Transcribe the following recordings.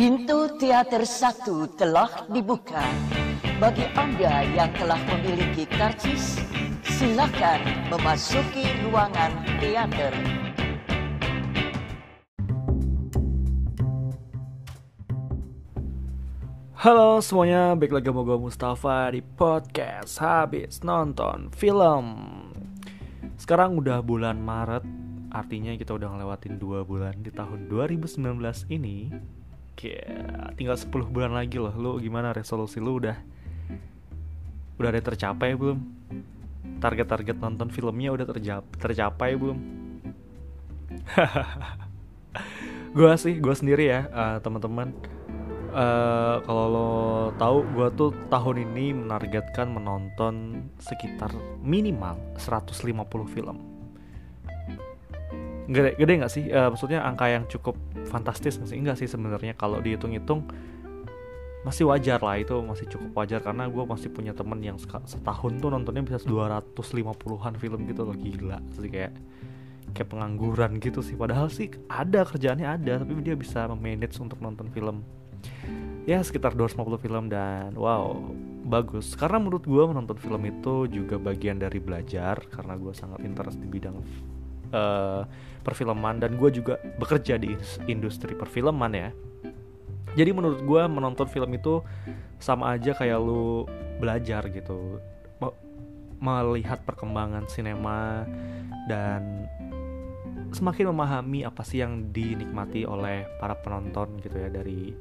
Pintu teater satu telah dibuka. Bagi Anda yang telah memiliki karcis, silakan memasuki ruangan teater. Halo semuanya, balik lagi sama gue Mustafa di podcast Habis Nonton Film Sekarang udah bulan Maret Artinya kita udah ngelewatin 2 bulan di tahun 2019 ini Kayak tinggal 10 bulan lagi loh Lu gimana resolusi lu udah Udah ada tercapai belum? Target-target nonton filmnya udah tercapai belum? gue sih, gue sendiri ya uh, teman-teman Uh, kalau lo tahu gue tuh tahun ini menargetkan menonton sekitar minimal 150 film gede gede nggak sih? Uh, maksudnya angka yang cukup fantastis nggak sih enggak sih sebenarnya? Kalau dihitung-hitung masih wajar lah itu masih cukup wajar. Karena gue masih punya temen yang setahun tuh nontonnya bisa 250-an film gitu loh. Gila sih kayak kayak pengangguran gitu sih. Padahal sih ada kerjaannya ada tapi dia bisa memanage untuk nonton film. Ya sekitar 250 film dan wow bagus. Karena menurut gue menonton film itu juga bagian dari belajar karena gue sangat interest di bidang uh, perfilman dan gue juga bekerja di industri perfilman ya. Jadi menurut gue menonton film itu sama aja kayak lu belajar gitu. Melihat perkembangan sinema dan semakin memahami apa sih yang dinikmati oleh para penonton gitu ya dari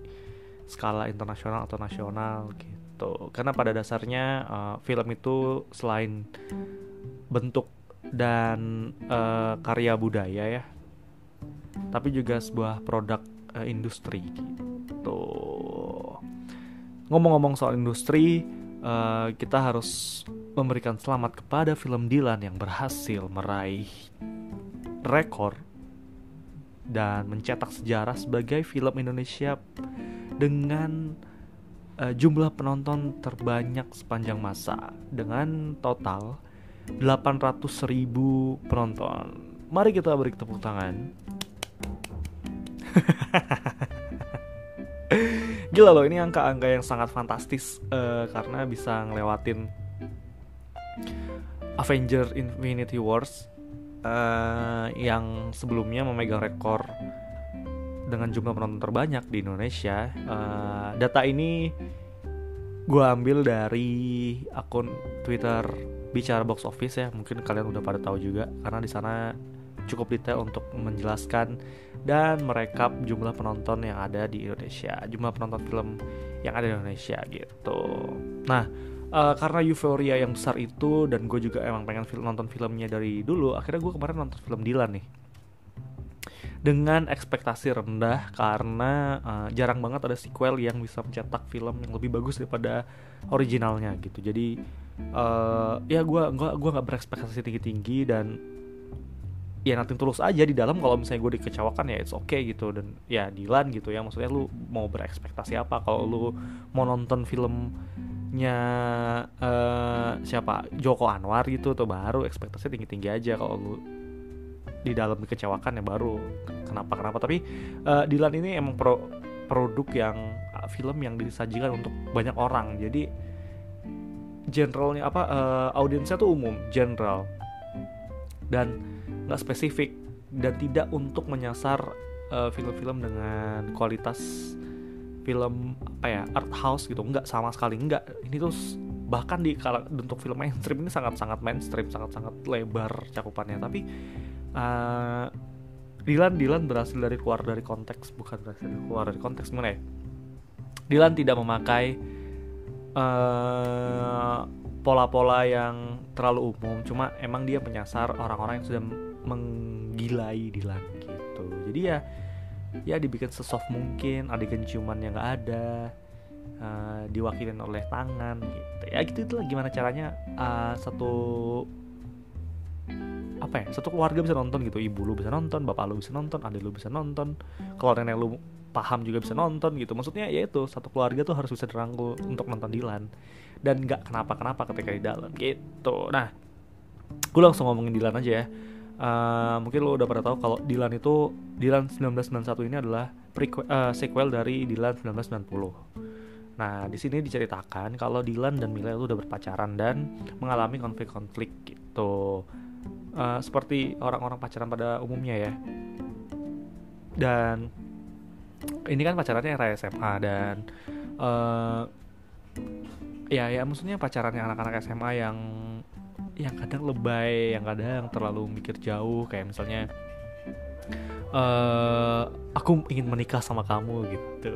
skala internasional atau nasional gitu. Karena pada dasarnya uh, film itu selain bentuk dan uh, karya budaya ya. Tapi juga sebuah produk uh, industri gitu. Ngomong-ngomong soal industri uh, kita harus memberikan selamat kepada film Dilan yang berhasil meraih rekor dan mencetak sejarah sebagai film Indonesia dengan uh, jumlah penonton terbanyak sepanjang masa. Dengan total 800 ribu penonton. Mari kita beri tepuk tangan. Gila loh ini angka-angka yang sangat fantastis uh, karena bisa ngelewatin Avenger Infinity Wars uh, yang sebelumnya memegang rekor dengan jumlah penonton terbanyak di Indonesia. Uh, data ini gue ambil dari akun Twitter bicara box office ya. Mungkin kalian udah pada tahu juga karena di sana cukup detail untuk menjelaskan dan merekap jumlah penonton yang ada di Indonesia, jumlah penonton film yang ada di Indonesia gitu. Nah, uh, karena euforia yang besar itu dan gue juga emang pengen film, nonton filmnya dari dulu, akhirnya gue kemarin nonton film Dilan nih dengan ekspektasi rendah karena uh, jarang banget ada sequel yang bisa mencetak film yang lebih bagus daripada originalnya gitu jadi uh, ya gue gua gua nggak berekspektasi tinggi tinggi dan ya nanti tulus aja di dalam kalau misalnya gue dikecewakan ya it's okay gitu dan ya Dilan gitu ya maksudnya lu mau berekspektasi apa? Kalau lu mau nonton filmnya uh, siapa? Joko Anwar gitu atau baru ekspektasi tinggi tinggi aja kalau lu di dalam dikecewakan ya baru. Kenapa kenapa? Tapi uh, Dilan ini emang pro produk yang film yang disajikan untuk banyak orang. Jadi generalnya apa uh, audiensnya tuh umum general. Dan nggak spesifik dan tidak untuk menyasar film-film uh, dengan kualitas film apa ya art house gitu. Nggak sama sekali nggak. Ini tuh bahkan di bentuk film mainstream ini sangat sangat mainstream sangat sangat lebar cakupannya. Tapi uh, Dilan Dilan berhasil dari keluar dari konteks bukan berhasil keluar dari konteks mana ya? Dilan tidak memakai eh, pola-pola yang terlalu umum cuma emang dia menyasar orang-orang yang sudah menggilai Dilan gitu. Jadi ya ya dibikin sesoft mungkin adegan ciuman yang nggak ada uh, diwakilin oleh tangan gitu. Ya gitu itu gimana caranya uh, satu apa ya satu keluarga bisa nonton gitu. Ibu lu bisa nonton bapak lu bisa nonton adik lu bisa nonton kalau nenek lu paham juga bisa nonton gitu maksudnya ya itu satu keluarga tuh harus bisa dirangkul untuk nonton Dilan dan nggak kenapa-kenapa ketika di dalam gitu nah gue langsung ngomongin Dilan aja ya uh, mungkin lo udah pada tahu kalau Dilan itu Dilan 1991 ini adalah prequel, uh, sequel dari Dylan 1990. Nah, di sini diceritakan kalau Dylan dan Mila itu udah berpacaran dan mengalami konflik-konflik gitu. Uh, seperti orang-orang pacaran pada umumnya ya. Dan ini kan pacarannya era SMA dan uh, ya ya maksudnya pacarannya anak-anak SMA yang yang kadang lebay, yang kadang terlalu mikir jauh kayak misalnya uh, aku ingin menikah sama kamu gitu.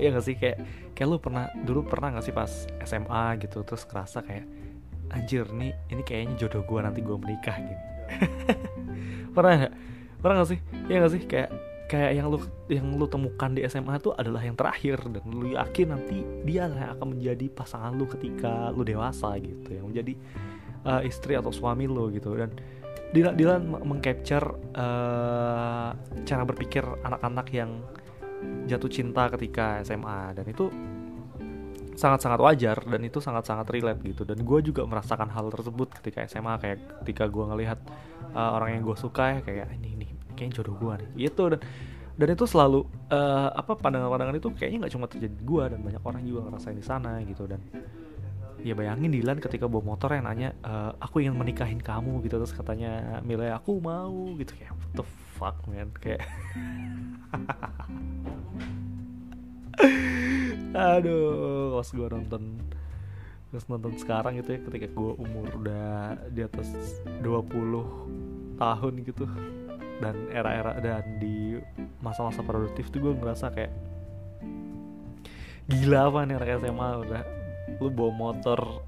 Ya gak sih? Kayak kayak lu pernah dulu pernah gak sih pas SMA gitu terus kerasa kayak anjir nih ini kayaknya jodoh gue nanti gue menikah gitu. Pernah gak pernah gak sih? Ya gak sih? Kayak kayak yang lu yang lu temukan di SMA itu adalah yang terakhir. Dan lu yakin nanti dia yang akan menjadi pasangan lu ketika lu dewasa gitu. Yang menjadi uh, istri atau suami lu gitu. Dan Dylan, Dylan mengcapture uh, cara berpikir anak-anak yang jatuh cinta ketika SMA dan itu sangat-sangat wajar dan itu sangat-sangat relate gitu. Dan gue juga merasakan hal tersebut ketika SMA kayak ketika gue ngelihat uh, orang yang gue suka ya kayak ini ini kayaknya jodoh gue nih. Gitu dan dan itu selalu uh, apa pandangan-pandangan itu kayaknya nggak cuma terjadi di gue dan banyak orang juga ngerasain di sana gitu dan ya bayangin Dilan ketika bawa motor yang nanya e, aku ingin menikahin kamu gitu terus katanya Mila aku mau gitu kayak what the fuck man kayak aduh pas gue nonton terus nonton sekarang gitu ya ketika gue umur udah di atas 20 tahun gitu dan era-era dan di masa-masa produktif tuh gue ngerasa kayak gila apa nih anak SMA udah lu bawa motor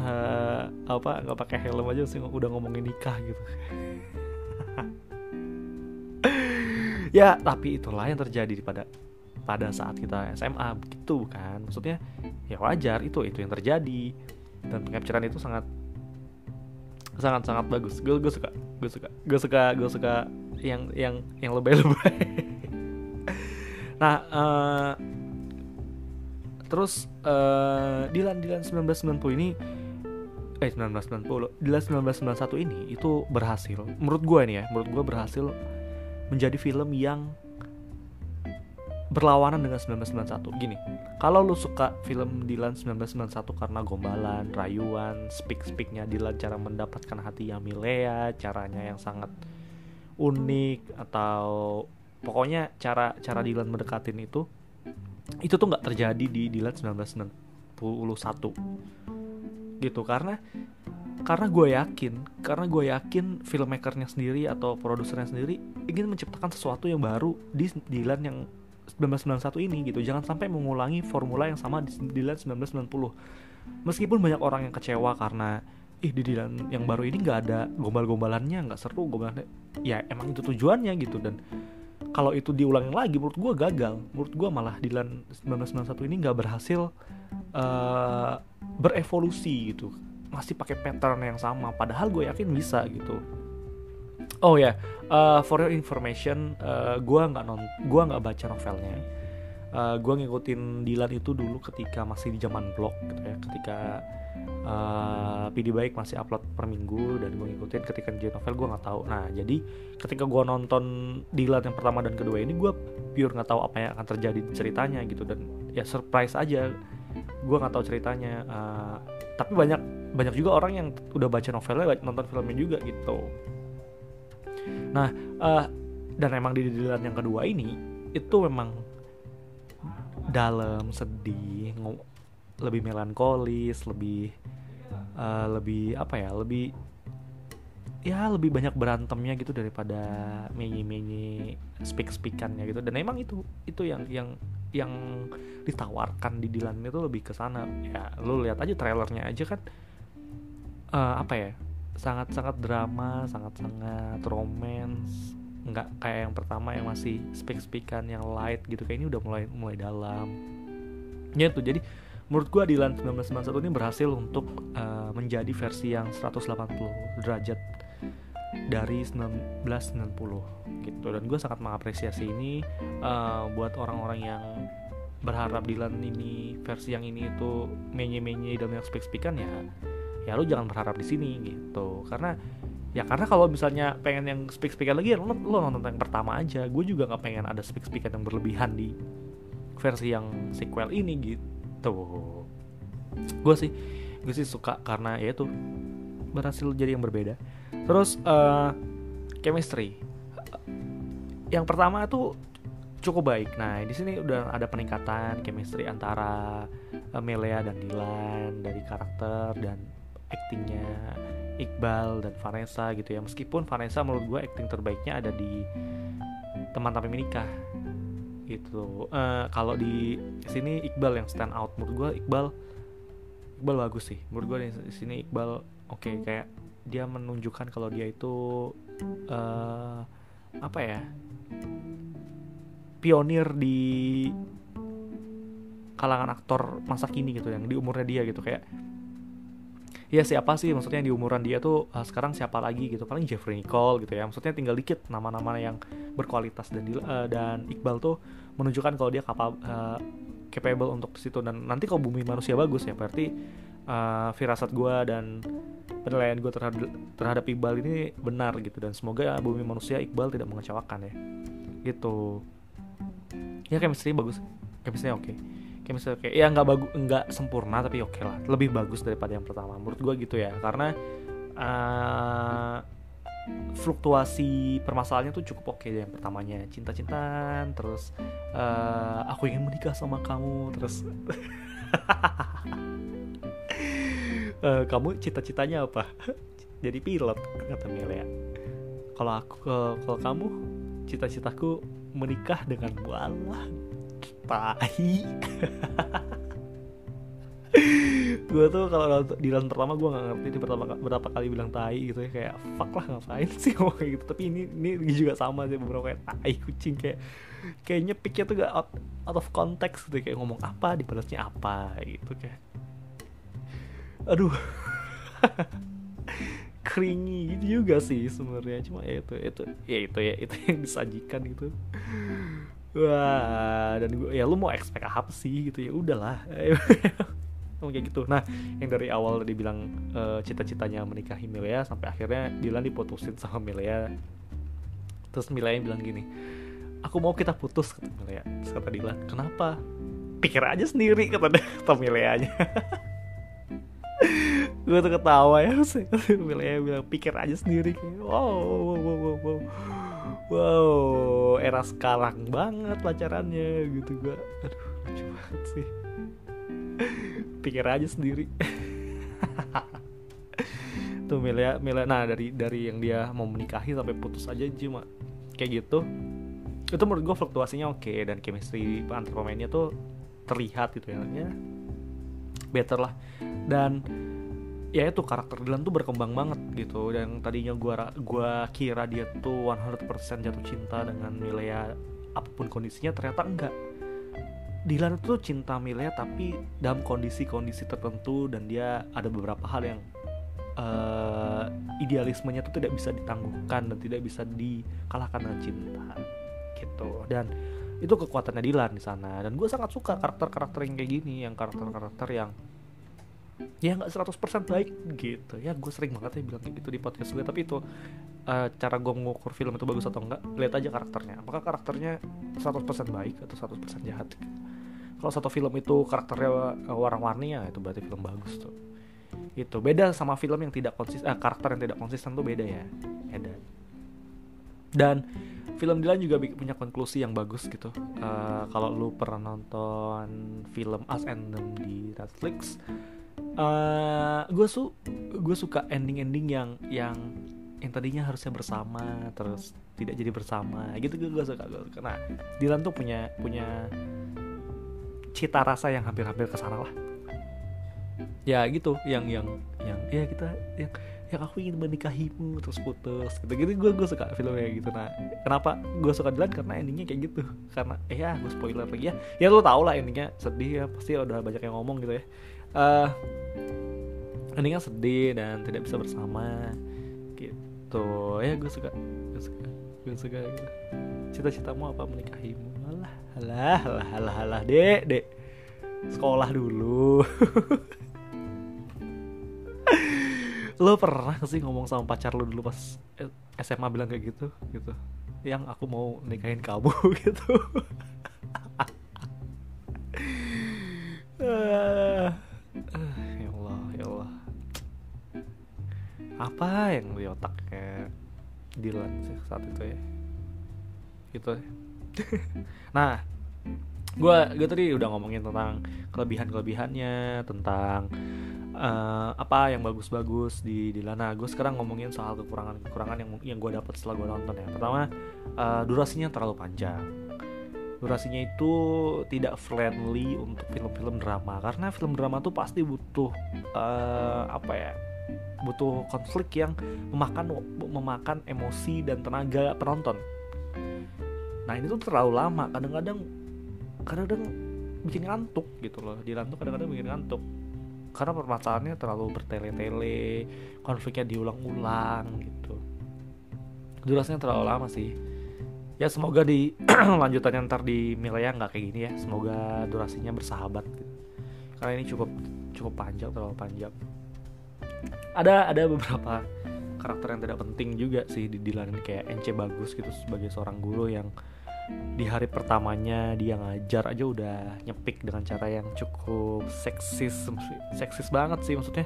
uh, apa nggak pakai helm aja sih udah ngomongin nikah gitu. Ya tapi itulah yang terjadi pada pada saat kita SMA begitu kan maksudnya ya wajar itu itu yang terjadi. Dan pengapciran itu sangat sangat sangat bagus. Gue gue suka gue suka gue suka gue suka yang yang yang lebay-lebay. Nah uh, terus uh, Dilan Dilan 1990 ini eh 1990 Dilan 1991 ini itu berhasil menurut gue nih ya menurut gue berhasil menjadi film yang berlawanan dengan 1991 gini kalau lu suka film Dilan 1991 karena gombalan rayuan speak speaknya Dilan cara mendapatkan hati Milea caranya yang sangat unik atau pokoknya cara cara Dilan mendekatin itu itu tuh nggak terjadi di Dilan 1991 gitu karena karena gue yakin karena gue yakin filmmakernya sendiri atau produsernya sendiri ingin menciptakan sesuatu yang baru di Dilan yang 1991 ini gitu. Jangan sampai mengulangi formula yang sama di Dilan 1990 meskipun banyak orang yang kecewa karena ih di Dilan yang baru ini nggak ada gombal-gombalannya nggak seru gombalannya ya emang itu tujuannya gitu. Dan kalau itu diulangi lagi menurut gue gagal. Menurut gue malah Dilan 1991 ini nggak berhasil uh, berevolusi gitu. Masih pakai pattern yang sama. Padahal gue yakin bisa gitu. Oh ya yeah. uh, for your information uh, gue nggak non gue nggak baca novelnya. Uh, gue ngikutin Dilan itu dulu ketika masih di zaman blog gitu ya. Ketika uh, PD baik masih upload per minggu dan gue ngikutin. Ketika jadi novel gue nggak tahu. Nah jadi ketika gue nonton Dilan yang pertama dan kedua ini gue pure nggak tahu apa yang akan terjadi ceritanya gitu. Dan ya surprise aja gue nggak tahu ceritanya. Uh, tapi banyak banyak juga orang yang udah baca novelnya nonton filmnya juga gitu. Nah uh, dan emang di Dilan yang kedua ini itu memang dalam sedih lebih melankolis lebih uh, lebih apa ya lebih ya lebih banyak berantemnya gitu daripada menyi-menyi speak-speakannya gitu. Dan emang itu itu yang yang yang ditawarkan di Dilan itu lebih ke sana. Ya lu lihat aja trailernya aja kan uh, apa ya sangat sangat drama sangat sangat romance nggak kayak yang pertama yang masih speak-speakan yang light gitu. Kayak ini udah mulai mulai dalam. Ya tuh jadi menurut gue Dilan 1991 ini berhasil untuk uh, menjadi versi yang 180 derajat dari 1990 gitu. Dan gue sangat mengapresiasi ini uh, buat orang-orang yang berharap Dilan ini versi yang ini itu menye-menye dan yang speak-speakan ya ya lu jangan berharap di sini gitu. Karena ya karena kalau misalnya pengen yang speak speakan lagi ya lo, lo nonton yang pertama aja. Gue juga nggak pengen ada speak speakan yang berlebihan di versi yang sequel ini gitu gue sih gue sih suka karena ya itu berhasil jadi yang berbeda. Terus uh, chemistry. Yang pertama tuh cukup baik. Nah di sini udah ada peningkatan chemistry antara uh, Melea dan Dylan dari karakter dan aktingnya Iqbal dan Vanessa gitu ya. Meskipun Vanessa menurut gue acting terbaiknya ada di teman tapi menikah gitu. Uh, kalau di sini Iqbal yang stand out. Menurut gue Iqbal Iqbal bagus sih. Menurut gue di sini Iqbal oke okay, kayak dia menunjukkan kalau dia itu uh, apa ya pionir di kalangan aktor masa kini gitu yang di umurnya dia gitu. Kayak ya siapa sih? Maksudnya di umuran dia tuh uh, sekarang siapa lagi gitu? Paling Jeffrey Nicole gitu ya. Maksudnya tinggal dikit nama-nama yang berkualitas dan uh, dan Iqbal tuh menunjukkan kalau dia kapal uh, capable untuk situ. Dan nanti kalau bumi manusia bagus ya berarti uh, firasat gue dan penilaian gue terhadap terhadap Iqbal ini benar gitu. Dan semoga bumi manusia Iqbal tidak mengecewakan ya. Gitu. Ya chemistry bagus. Chemistry oke. okay kayak misalnya kayak ya nggak bagus nggak sempurna tapi oke okay lah. Lebih bagus daripada yang pertama. Menurut gue gitu ya. Karena uh, fluktuasi permasalahannya tuh cukup oke okay yang pertamanya. Cinta-cintaan terus uh, aku ingin menikah sama kamu terus uh, kamu cita-citanya apa? Jadi pilot kata Melia kalau aku kalau kamu cita-citaku menikah dengan Allah tai. Gue tuh kalau di dalam pertama gue nggak ngerti itu pertama berapa kali bilang tai gitu ya. Kayak fuck lah ngapain sih ngomong kayak gitu? Tapi ini ini juga sama sih beberapa kayak tai kucing. Kayak kayaknya piknya tuh gak out, out of context gitu kayak ngomong apa dibalasnya apa gitu. Kayak aduh. Keringi gitu juga sih sebenarnya. Cuma ya itu itu ya itu ya itu yang disajikan gitu wah dan gue ya lu mau expect apa sih gitu? Ya udahlah. Kayak gitu. Nah yang dari awal tadi bilang uh, cita-citanya menikahi Milea sampai akhirnya Dylan diputusin sama Milea. Terus Milea bilang gini aku mau kita putus kata Milea. Terus kata Dylan kenapa? Pikir aja sendiri kata kata Mileanya. Gue tuh ketawa ya Milea bilang pikir aja sendiri. Wow wow wow wow, wow wow era sekarang banget pacarannya gitu gak aduh lucu banget sih. Pikir aja sendiri. Tuh Melia Melia nah dari dari yang dia mau menikahi sampai putus aja cuma kayak gitu. Itu menurut gue fluktuasinya oke okay, dan chemistry antar pemainnya tuh terlihat gitu ya, ya better lah. Dan ya itu karakter Dylan tuh berkembang banget gitu. Dan tadinya gua gua kira dia tuh 100% jatuh cinta dengan Milea apa pun kondisinya ternyata enggak. Dylan tuh cinta Milea tapi dalam kondisi-kondisi tertentu dan dia ada beberapa hal yang uh, idealismenya tuh tidak bisa ditangguhkan dan tidak bisa dikalahkan dengan cinta gitu. Dan itu kekuatannya Dylan di sana. Dan gue sangat suka karakter-karakter yang kayak gini yang karakter-karakter yang ya nggak 100% baik gitu. Ya gue sering banget ya bilang gitu di podcast gue tapi itu uh, cara gue mengukur film itu bagus atau enggak lihat aja karakternya. Apakah karakternya 100% baik atau 100% jahat? Kalau satu film itu karakternya uh, warna-warni ya itu berarti film bagus tuh. Itu beda sama film yang tidak konsisten uh, karakter yang tidak konsisten tuh beda ya beda. Dan film Dylan juga punya konklusi yang bagus gitu. Uh, kalau lu pernah nonton film Us and Them di Netflix eh, gue su gue suka ending-ending yang yang yang tadinya harusnya bersama terus tidak jadi bersama gitu gue suka gue karena Dylan tuh punya punya cita rasa yang hampir-hampir ke sana lah. Ya gitu yang yang yang ya kita yang yang aku ingin menikahimu terus putus gitu gitu gue gue suka filmnya gitu. Nah kenapa gue suka Dylan? Karena endingnya kayak gitu. Karena eh ya gue spoiler lagi ya. Ya lo tau lah endingnya sedih ya pasti udah banyak yang ngomong gitu ya uh, kan sedih dan tidak bisa bersama gitu. Ya gue suka gue suka gue suka gitu. Cita-citamu apa? Menikahimu. Alah alah alah alah alah dek dek. Sekolah dulu. Lo pernah sih ngomong sama pacar lo dulu pas SMA bilang kayak gitu gitu? Yang aku mau nikahin kamu gitu saat itu ya. Gitu. Nah gue gue tadi udah ngomongin tentang kelebihan kelebihannya tentang uh, apa yang bagus-bagus di di Lana. Gue sekarang ngomongin soal kekurangan kekurangan yang yang gue dapat setelah gue nonton ya. Pertama uh, durasinya terlalu panjang. Durasinya itu tidak friendly untuk film-film drama. Karena film drama tuh pasti butuh uh, apa ya butuh konflik yang memakan memakan emosi dan tenaga penonton. Nah ini tuh terlalu lama. Kadang-kadang kadang-kadang bikin ngantuk gitu loh. Di tuh kadang-kadang bikin ngantuk. Karena permasalahannya terlalu bertele-tele konfliknya diulang-ulang gitu. Durasinya terlalu lama sih. Ya semoga di lanjutannya ntar di Milea nggak kayak gini ya. Semoga durasinya bersahabat gitu. karena ini cukup cukup panjang terlalu panjang ada ada beberapa karakter yang tidak penting juga sih di Dilan kayak NC bagus gitu sebagai seorang guru yang di hari pertamanya dia ngajar aja udah nyepik dengan cara yang cukup seksis seksis banget sih maksudnya.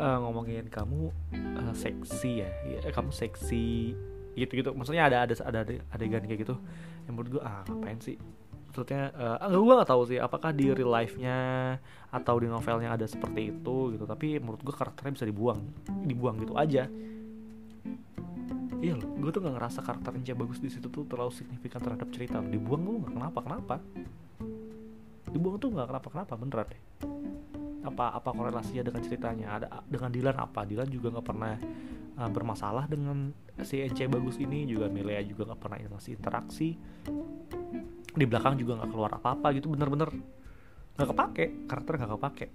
Uh, ngomongin kamu uh, seksi ya. ya kamu seksi gitu gitu maksudnya ada ada ada adegan kayak gitu. Yang menurut gue ah ngapain sih maksudnya uh, gue gak tahu sih apakah di real life nya atau di novelnya ada seperti itu gitu. Tapi menurut gue karakternya bisa dibuang dibuang gitu aja. Iya loh gue tuh gak ngerasa karakter Ninja bagus di situ tuh terlalu signifikan terhadap cerita. Dibuang gue gak kenapa kenapa? Dibuang tuh gak kenapa kenapa? Beneran deh. Apa apa korelasinya dengan ceritanya? Ada dengan Dilan apa? Dilan juga nggak pernah uh, bermasalah dengan si NC bagus ini. Juga Milea juga nggak pernah ngasih interaksi. Di belakang juga nggak keluar apa-apa gitu bener-bener nggak kepake. Karakter nggak kepake.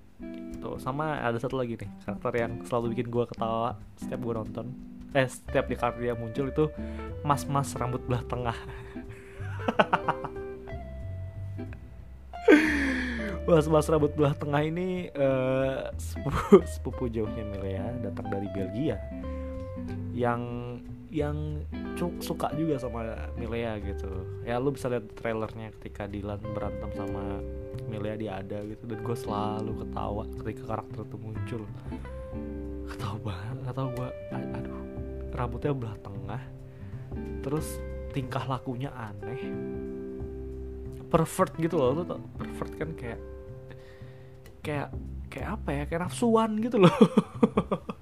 Gitu sama ada satu lagi nih karakter yang selalu bikin gue ketawa setiap gue nonton. Eh setiap di kartu dia muncul itu mas-mas rambut belah tengah. Mas-mas rambut belah tengah ini uh, sepupu, sepupu jauhnya Milea datang dari Belgia yang yang suka juga sama Milea gitu. Ya lu bisa lihat trailernya ketika Dylan berantem sama Milea dia ada gitu. Dan gue selalu ketawa ketika karakter itu muncul. Ketawa banget ketawa gue aduh rambutnya belah tengah. Terus tingkah lakunya aneh. Pervert gitu loh tuh pervert kan kayak kayak kayak apa ya kayak nafsuan gitu loh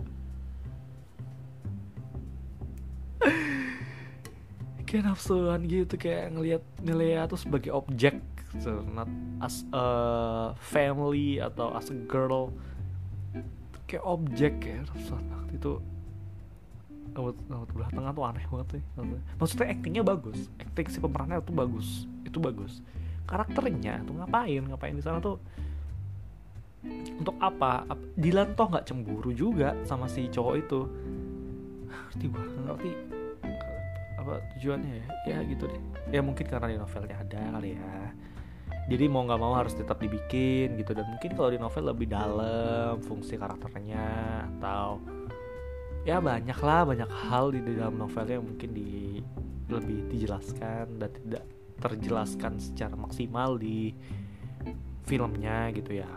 nafsuan gitu kayak ngelihat Nilea tuh sebagai objek so, not as a family atau as a girl. Kayak objek kayak nafsuan. Itu rambut belah tengah tuh aneh banget sih maksudnya actingnya bagus. Acting si pemerannya tuh bagus. Itu bagus. Karakternya tuh ngapain? Ngapain di sana tuh? Untuk apa? Dilan toh nggak cemburu juga sama si cowok itu. Ngerti gue ngerti apa tujuannya ya? Ya gitu deh. Ya mungkin karena di novelnya ada kali ya. Jadi mau nggak mau harus tetap dibikin gitu. Dan mungkin kalau di novel lebih dalam fungsi karakternya atau ya banyak lah banyak hal di dalam novelnya yang mungkin di lebih dijelaskan dan tidak terjelaskan secara maksimal di filmnya gitu ya.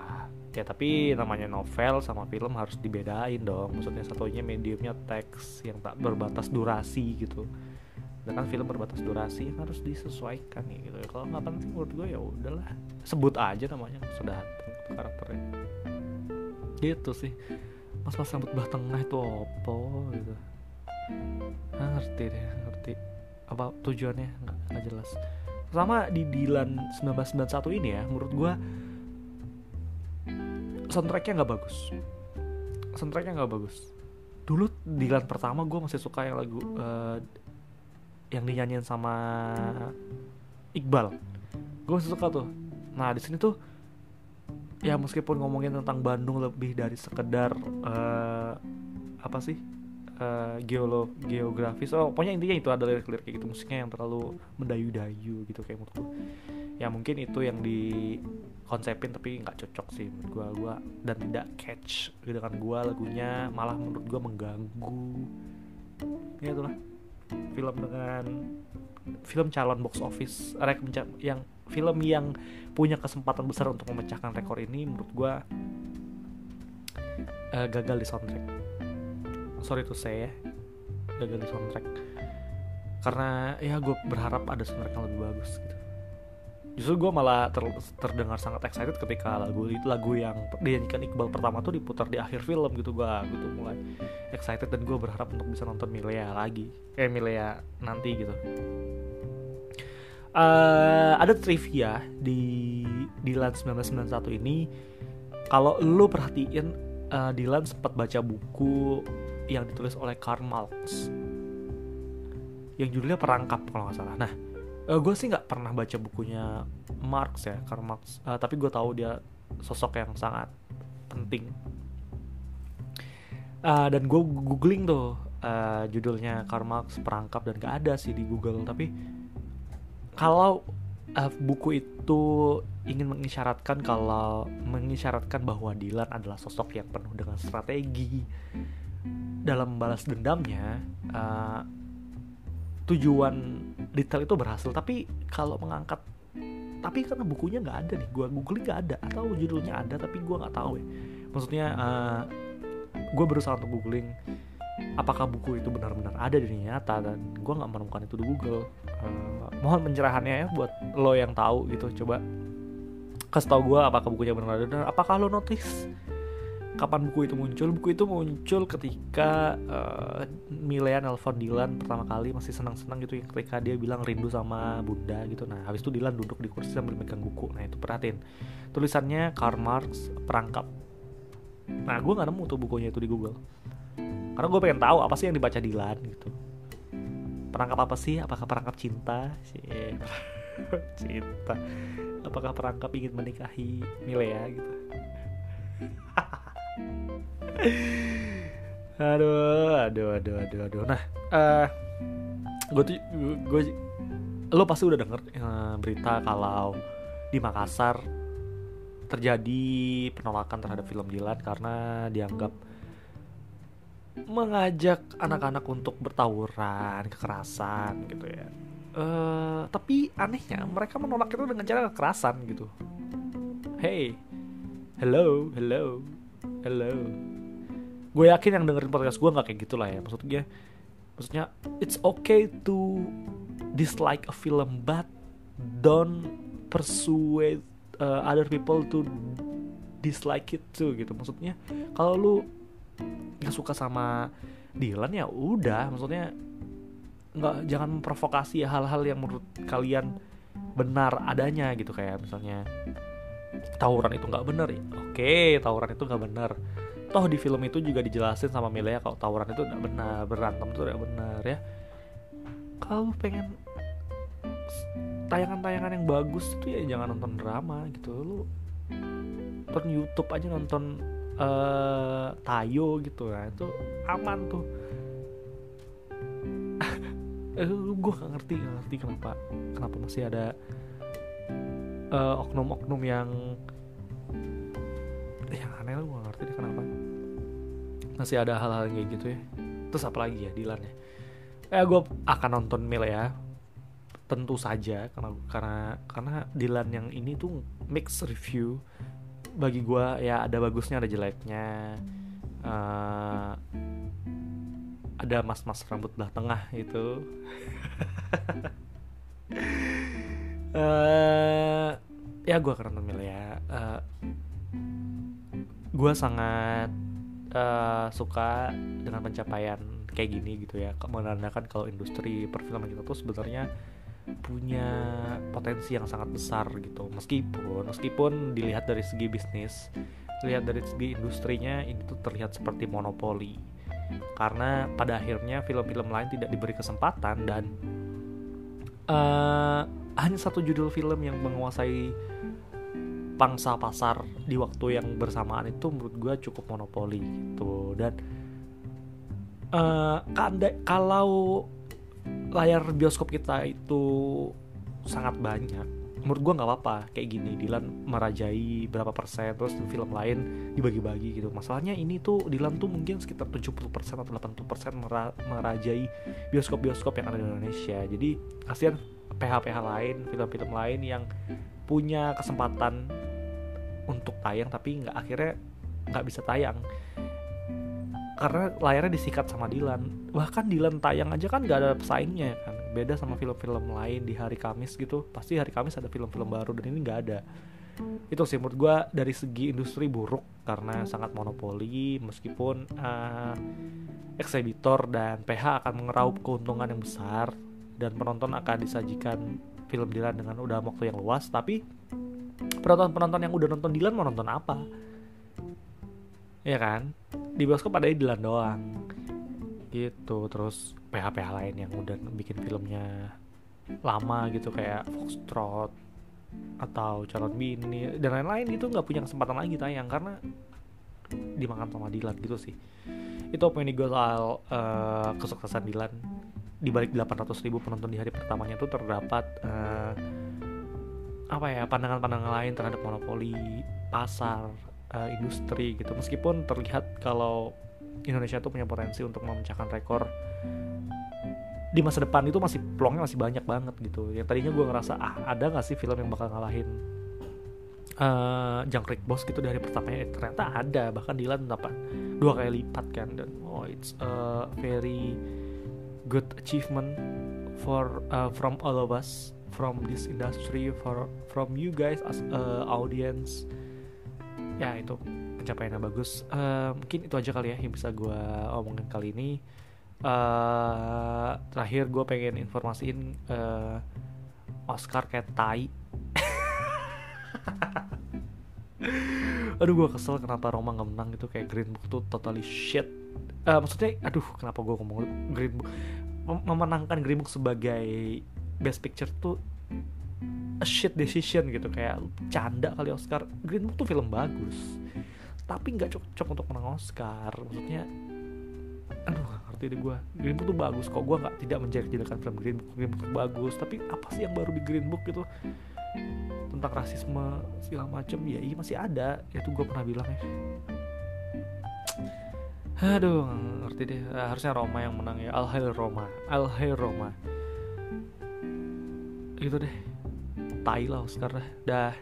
Ya tapi namanya novel sama film harus dibedain dong. Maksudnya satunya mediumnya teks yang tak berbatas durasi gitu sedangkan film berbatas durasi yang harus disesuaikan nih gitu. Ya kalau nggak penting menurut gue ya udahlah. Sebut aja namanya sudah karakternya. Gitu sih. Mas-mas rambut belah tengah itu opo gitu. Nah, ngerti deh ngerti. Apa tujuannya? Nggak, nggak jelas. Pertama di Dilan 1991 ini ya menurut gua soundtracknya nggak bagus. Soundtracknya nggak bagus. Dulu Dilan pertama gue masih suka yang lagu uh, yang dinyanyiin sama Iqbal. Gue suka tuh. Nah di sini tuh ya meskipun ngomongin tentang Bandung lebih dari sekedar uh, apa sih uh, geolo geografis oh pokoknya intinya itu ada lirik-lirik kayak gitu musiknya yang terlalu mendayu-dayu gitu kayak menurutku ya mungkin itu yang di konsepin tapi nggak cocok sih menurut gue gua dan tidak catch dengan gue lagunya malah menurut gue mengganggu. Ya itulah film dengan film calon box office yang film yang punya kesempatan besar untuk memecahkan rekor ini menurut gue uh, gagal di soundtrack. Sorry to say ya gagal di soundtrack. Karena ya gue berharap ada soundtrack yang lebih bagus gitu justru gue malah ter terdengar sangat excited ketika lagu itu lagu yang dinyanyikan Iqbal pertama tuh diputar di akhir film gitu gue gitu mulai excited dan gue berharap untuk bisa nonton Milea lagi. Eh Milea nanti gitu. Uh, ada trivia di Dilan 1991 ini. Kalau lu perhatiin uh, Dylan sempat baca buku yang ditulis oleh Karl Marx. Yang judulnya Perangkap kalau nggak salah. Nah uh, eh, gue sih nggak pernah baca bukunya Marx ya Karl Marx. Uh, tapi gue tahu dia sosok yang sangat penting. Uh, dan gue googling tuh uh, judulnya Karl Marx perangkap dan gak ada sih di Google. Tapi kalau uh, buku itu ingin mengisyaratkan kalau mengisyaratkan bahwa Dylan adalah sosok yang penuh dengan strategi dalam balas dendamnya uh, tujuan detail itu berhasil tapi kalau mengangkat tapi karena bukunya nggak ada nih gue googling nggak ada atau judulnya ada tapi gue nggak tahu ya. Maksudnya uh, eh, gue berusaha untuk googling apakah buku itu benar-benar ada di nyata dan gue nggak menemukan itu di Google. Uh, mohon pencerahannya ya buat lo yang tahu gitu. Coba kasih tau gue apakah bukunya benar ada dan apakah lo notice kapan buku itu muncul? Buku itu muncul ketika uh, Milea nelfon Dylan pertama kali masih senang-senang gitu ketika dia bilang rindu sama bunda gitu. Nah habis itu Dylan duduk di kursi sambil megang buku. Nah itu perhatiin. Tulisannya Karl Marx perangkap. Nah gue nggak nemu tuh bukunya itu di Google. Karena gue pengen tahu apa sih yang dibaca Dylan gitu? Perangkap apa sih? Apakah perangkap cinta? Cinta. Apakah perangkap ingin menikahi Milea gitu aduh aduh aduh aduh aduh. Nah uh, eh, gue tuh gue lo pasti udah denger uh, berita kalau di Makassar terjadi penolakan terhadap film Dilan karena dianggap mengajak anak-anak untuk bertawuran kekerasan gitu ya. Uh, tapi anehnya mereka menolak itu dengan cara kekerasan gitu. Hey hello hello hello. Gue yakin yang dengerin podcast gue nggak kayak gitulah ya. Maksudnya maksudnya it's okay to dislike a film but don't persuade uh, other people to dislike it too gitu. Maksudnya kalau lu nggak suka sama Dylan ya udah. Maksudnya nggak jangan memprovokasi hal-hal yang menurut kalian benar adanya gitu kayak misalnya tawuran itu nggak benar ya? Oke tawuran itu nggak benar toh di film itu juga dijelasin sama Milea kalau tawuran itu tidak benar berantem itu tidak benar ya. Kalau pengen tayangan-tayangan yang bagus itu ya jangan nonton drama gitu. Lu nonton YouTube aja nonton uh, Tayo gitu. Ya itu aman tuh. Eh, gue gak ngerti gak ngerti kenapa kenapa masih ada uh, oknum-oknum yang yang aneh lah gue ngerti deh kenapa. Masih ada hal-hal kayak gitu ya. Terus apa lagi ya Dilan ya eh gue akan nonton Mil ya. Tentu saja karena karena karena Dilan yang ini tuh mix review. Bagi gue ya ada bagusnya ada jeleknya. Uh, ada mas-mas rambut belah tengah itu uh, ya gue akan Mil ya. Uh, gue sangat uh, suka dengan pencapaian kayak gini gitu ya. Menandakan kalau industri perfilman kita tuh sebenarnya punya potensi yang sangat besar gitu. Meskipun meskipun dilihat dari segi bisnis dilihat dari segi industrinya ini tuh terlihat seperti monopoli. Karena pada akhirnya film-film lain tidak diberi kesempatan dan uh, hanya satu judul film yang menguasai pangsa pasar di waktu yang bersamaan itu menurut gue cukup monopoli gitu. Dan uh, kalau layar bioskop kita itu sangat banyak menurut gue nggak apa-apa kayak gini. Dilan merajai berapa persen terus film lain dibagi-bagi gitu. Masalahnya ini tuh Dilan tuh mungkin sekitar 70 persen atau 80 persen merajai bioskop-bioskop yang ada di Indonesia. Jadi kasihan PH-PH lain film-film lain yang punya kesempatan untuk tayang tapi nggak akhirnya nggak bisa tayang. Karena layarnya disikat sama Dilan. Bahkan Dilan tayang aja kan nggak ada pesaingnya kan? Beda sama film-film lain di hari Kamis gitu. Pasti hari Kamis ada film-film baru dan ini nggak ada. Itu sih menurut gue dari segi industri buruk karena sangat monopoli meskipun uh, eksebitor dan PH akan mengeraup keuntungan yang besar dan penonton akan disajikan film Dilan dengan udah waktu yang luas tapi penonton-penonton yang udah nonton Dilan mau nonton apa? Ya kan? Di bioskop ada Dilan doang. Gitu terus PH-PH lain yang udah bikin filmnya lama gitu kayak Foxtrot atau calon bini dan lain-lain. Itu nggak punya kesempatan lagi tayang karena dimakan sama Dilan gitu sih. Itu opini gue soal uh, kesuksesan Dilan di balik 800 ribu penonton di hari pertamanya itu terdapat uh, apa ya pandangan-pandangan lain terhadap monopoli pasar uh, industri gitu. Meskipun terlihat kalau Indonesia tuh punya potensi untuk memecahkan rekor di masa depan itu masih peluangnya masih banyak banget gitu. Yang tadinya gue ngerasa ah ada gak sih film yang bakal ngalahin uh, Jangkrik Boss? Gitu dari pertamanya eh, ternyata ada. Bahkan Dilan apa dua kali lipat kan dan oh it's a very good achievement for uh, from all of us from this industry for from you guys as a audience. Ya itu pencapaian yang bagus. Uh, mungkin itu aja kali ya yang bisa gue omongin kali ini. Uh, terakhir gue pengen informasiin uh, Oscar kayak tai aduh gue kesel kenapa Roma nggak menang gitu. Kayak Green Book tuh totally shit. Uh, maksudnya aduh kenapa gue ngomong Green Book Mem memenangkan Green Book sebagai best picture tuh a shit decision gitu. Kayak canda kali Oscar. Green Book tuh film bagus tapi nggak cocok untuk menang Oscar. Maksudnya aduh ngerti deh gue Green Book tuh bagus kok. Gue nggak tidak menjelek-jelekan film Green Book. Green Book tuh bagus tapi apa sih yang baru di Green Book gitu tentang rasisme segala macem ya iya masih ada. Itu gue pernah bilang ya. Aduh ngerti deh. Harusnya Roma yang menang ya. Al Roma. Al Roma. Gitu deh. Tai lah Oscar dah